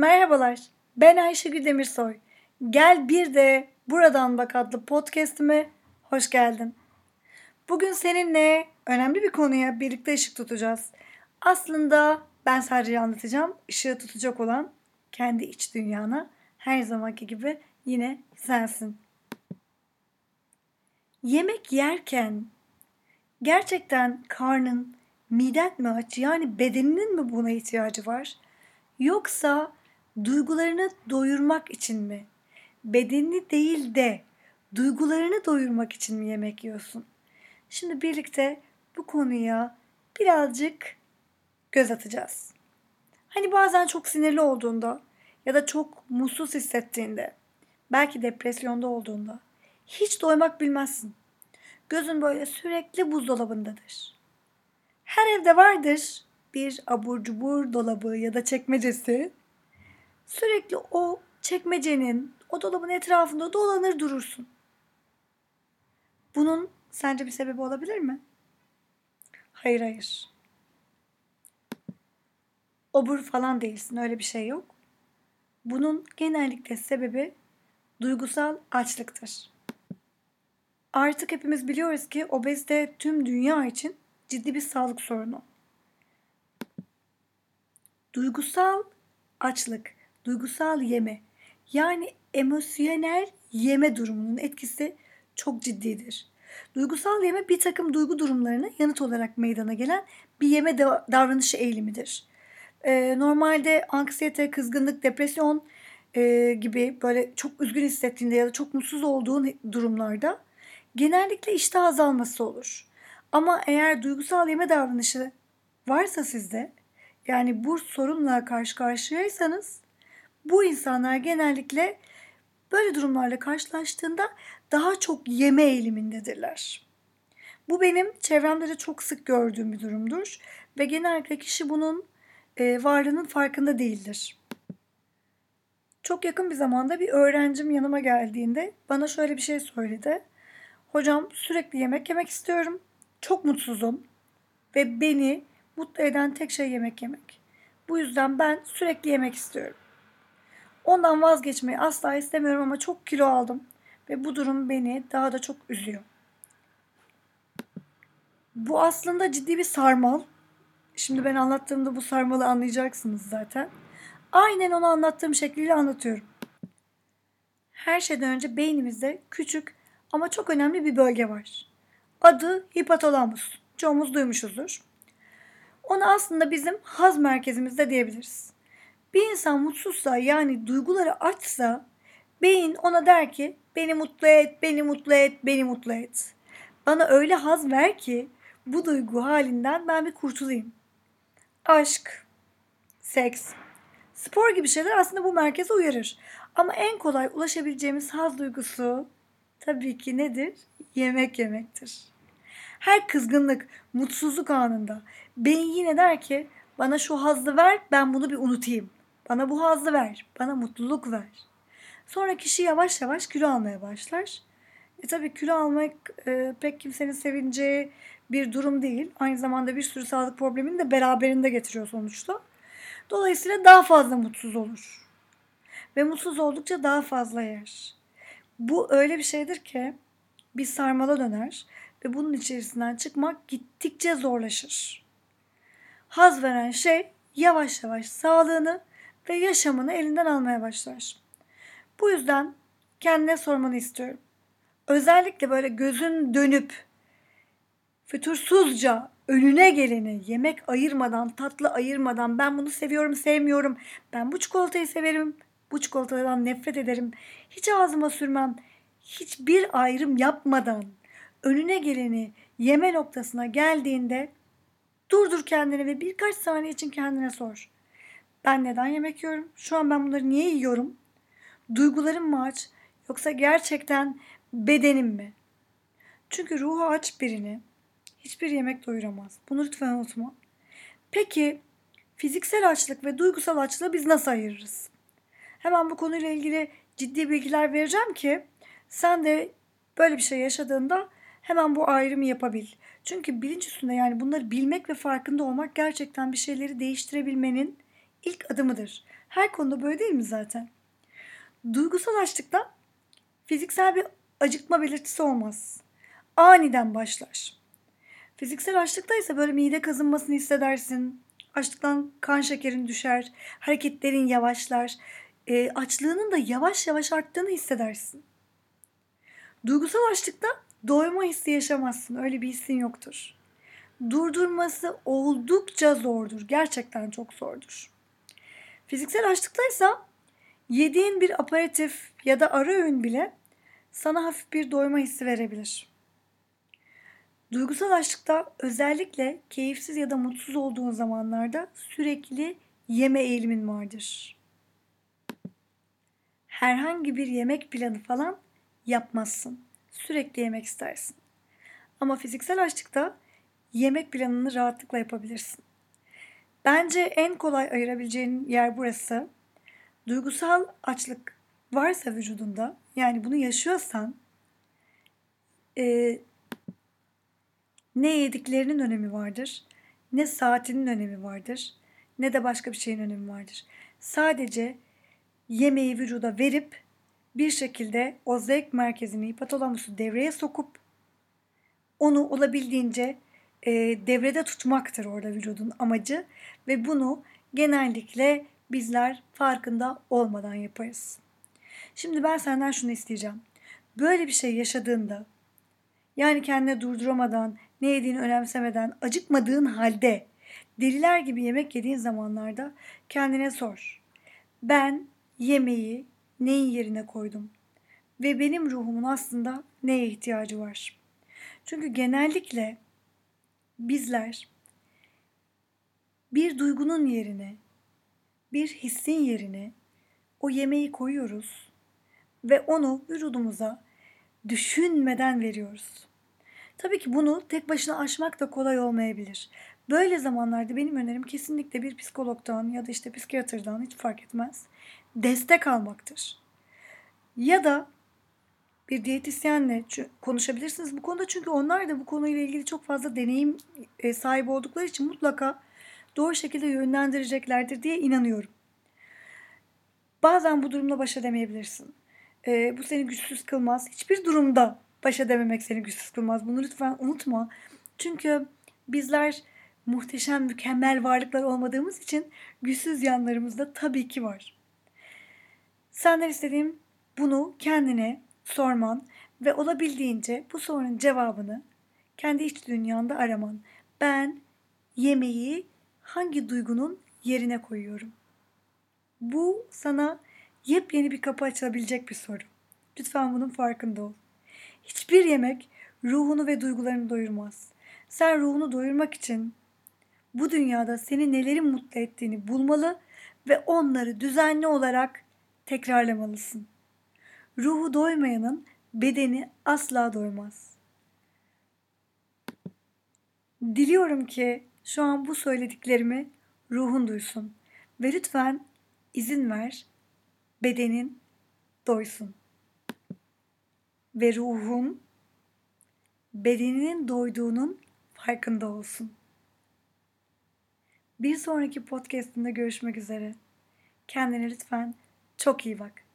Merhabalar, ben Ayşegül Demirsoy. Gel bir de Buradan Bak adlı podcastime hoş geldin. Bugün seninle önemli bir konuya birlikte ışık tutacağız. Aslında ben sadece anlatacağım, ışığı tutacak olan kendi iç dünyana her zamanki gibi yine sensin. Yemek yerken gerçekten karnın, miden mi aç yani bedeninin mi buna ihtiyacı var? Yoksa duygularını doyurmak için mi? Bedenini değil de duygularını doyurmak için mi yemek yiyorsun? Şimdi birlikte bu konuya birazcık göz atacağız. Hani bazen çok sinirli olduğunda ya da çok mutsuz hissettiğinde, belki depresyonda olduğunda hiç doymak bilmezsin. Gözün böyle sürekli buzdolabındadır. Her evde vardır bir abur cubur dolabı ya da çekmecesi. Sürekli o çekmecenin, o dolabın etrafında dolanır durursun. Bunun sence bir sebebi olabilir mi? Hayır hayır. Obur falan değilsin öyle bir şey yok. Bunun genellikle sebebi duygusal açlıktır. Artık hepimiz biliyoruz ki obezite tüm dünya için ciddi bir sağlık sorunu. Duygusal açlık, duygusal yeme yani emosyonel yeme durumunun etkisi çok ciddidir. Duygusal yeme bir takım duygu durumlarına yanıt olarak meydana gelen bir yeme davranışı eğilimidir. Ee, normalde anksiyete, kızgınlık, depresyon e, gibi böyle çok üzgün hissettiğinde ya da çok mutsuz olduğun durumlarda genellikle iştah azalması olur. Ama eğer duygusal yeme davranışı varsa sizde yani bu sorunla karşı karşıyaysanız bu insanlar genellikle böyle durumlarla karşılaştığında daha çok yeme eğilimindedirler. Bu benim çevremde de çok sık gördüğüm bir durumdur ve genellikle kişi bunun e, varlığının farkında değildir. Çok yakın bir zamanda bir öğrencim yanıma geldiğinde bana şöyle bir şey söyledi. Hocam sürekli yemek yemek istiyorum. Çok mutsuzum ve beni mutlu eden tek şey yemek yemek. Bu yüzden ben sürekli yemek istiyorum. Ondan vazgeçmeyi asla istemiyorum ama çok kilo aldım ve bu durum beni daha da çok üzüyor. Bu aslında ciddi bir sarmal. Şimdi ben anlattığımda bu sarmalı anlayacaksınız zaten. Aynen onu anlattığım şekliyle anlatıyorum. Her şeyden önce beynimizde küçük ama çok önemli bir bölge var. Adı hipotalamus. Çoğumuz duymuşuzdur. Onu aslında bizim haz merkezimizde diyebiliriz. Bir insan mutsuzsa yani duyguları açsa beyin ona der ki beni mutlu et, beni mutlu et, beni mutlu et. Bana öyle haz ver ki bu duygu halinden ben bir kurtulayım. Aşk, seks, spor gibi şeyler aslında bu merkeze uyarır. Ama en kolay ulaşabileceğimiz haz duygusu tabii ki nedir? Yemek yemektir. Her kızgınlık, mutsuzluk anında beyin yine der ki bana şu hazzı ver ben bunu bir unutayım. Bana bu hazzı ver, bana mutluluk ver. Sonra kişi yavaş yavaş kilo almaya başlar. E tabii kilo almak e, pek kimsenin sevineceği bir durum değil. Aynı zamanda bir sürü sağlık problemini de beraberinde getiriyor sonuçta. Dolayısıyla daha fazla mutsuz olur. Ve mutsuz oldukça daha fazla yer. Bu öyle bir şeydir ki bir sarmala döner ve bunun içerisinden çıkmak gittikçe zorlaşır. Haz veren şey yavaş yavaş sağlığını ve yaşamını elinden almaya başlar. Bu yüzden kendine sormanı istiyorum. Özellikle böyle gözün dönüp fütursuzca önüne geleni yemek ayırmadan, tatlı ayırmadan ben bunu seviyorum, sevmiyorum. Ben bu çikolatayı severim, bu çikolatadan nefret ederim. Hiç ağzıma sürmem. Hiçbir ayrım yapmadan önüne geleni yeme noktasına geldiğinde durdur kendini ve birkaç saniye için kendine sor. Ben neden yemek yiyorum? Şu an ben bunları niye yiyorum? Duygularım mı aç yoksa gerçekten bedenim mi? Çünkü ruhu aç birini hiçbir yemek doyuramaz. Bunu lütfen unutma. Peki fiziksel açlık ve duygusal açlığı biz nasıl ayırırız? Hemen bu konuyla ilgili ciddi bilgiler vereceğim ki sen de böyle bir şey yaşadığında hemen bu ayrımı yapabil. Çünkü bilinç üstünde yani bunları bilmek ve farkında olmak gerçekten bir şeyleri değiştirebilmenin ilk adımıdır. Her konuda böyle değil mi zaten? Duygusal açlıkta fiziksel bir acıkma belirtisi olmaz. Aniden başlar. Fiziksel açlıkta ise böyle mide kazınmasını hissedersin. Açlıktan kan şekerin düşer, hareketlerin yavaşlar. E, açlığının da yavaş yavaş arttığını hissedersin. Duygusal açlıkta doyma hissi yaşamazsın. Öyle bir hissin yoktur. Durdurması oldukça zordur. Gerçekten çok zordur. Fiziksel açlıktaysa yediğin bir aperatif ya da ara öğün bile sana hafif bir doyma hissi verebilir. Duygusal açlıkta özellikle keyifsiz ya da mutsuz olduğun zamanlarda sürekli yeme eğilimin vardır. Herhangi bir yemek planı falan yapmazsın. Sürekli yemek istersin. Ama fiziksel açlıkta yemek planını rahatlıkla yapabilirsin. Bence en kolay ayırabileceğin yer burası. Duygusal açlık varsa vücudunda yani bunu yaşıyorsan e, ne yediklerinin önemi vardır, ne saatinin önemi vardır, ne de başka bir şeyin önemi vardır. Sadece yemeği vücuda verip bir şekilde o zevk merkezini hipotalamusu devreye sokup onu olabildiğince e, devrede tutmaktır orada vücudun amacı ve bunu genellikle bizler farkında olmadan yaparız. Şimdi ben senden şunu isteyeceğim. Böyle bir şey yaşadığında yani kendine durduramadan, ne yediğini önemsemeden, acıkmadığın halde deliler gibi yemek yediğin zamanlarda kendine sor. Ben yemeği neyin yerine koydum? Ve benim ruhumun aslında neye ihtiyacı var? Çünkü genellikle bizler bir duygunun yerine, bir hissin yerine o yemeği koyuyoruz ve onu vücudumuza düşünmeden veriyoruz. Tabii ki bunu tek başına aşmak da kolay olmayabilir. Böyle zamanlarda benim önerim kesinlikle bir psikologdan ya da işte psikiyatrdan hiç fark etmez. Destek almaktır. Ya da bir diyetisyenle konuşabilirsiniz bu konuda çünkü onlar da bu konuyla ilgili çok fazla deneyim e, sahibi oldukları için mutlaka doğru şekilde yönlendireceklerdir diye inanıyorum. Bazen bu durumla baş edemeyebilirsin. E, bu seni güçsüz kılmaz. Hiçbir durumda baş edememek seni güçsüz kılmaz. Bunu lütfen unutma. Çünkü bizler muhteşem, mükemmel varlıklar olmadığımız için güçsüz yanlarımız da tabii ki var. Senden istediğim bunu kendine sorman ve olabildiğince bu sorunun cevabını kendi iç dünyanda araman. Ben yemeği hangi duygunun yerine koyuyorum? Bu sana yepyeni bir kapı açabilecek bir soru. Lütfen bunun farkında ol. Hiçbir yemek ruhunu ve duygularını doyurmaz. Sen ruhunu doyurmak için bu dünyada seni nelerin mutlu ettiğini bulmalı ve onları düzenli olarak tekrarlamalısın. Ruhu doymayanın bedeni asla doymaz. Diliyorum ki şu an bu söylediklerimi ruhun duysun ve lütfen izin ver bedenin doysun. Ve ruhun bedeninin doyduğunun farkında olsun. Bir sonraki podcast'inde görüşmek üzere. Kendine lütfen çok iyi bak.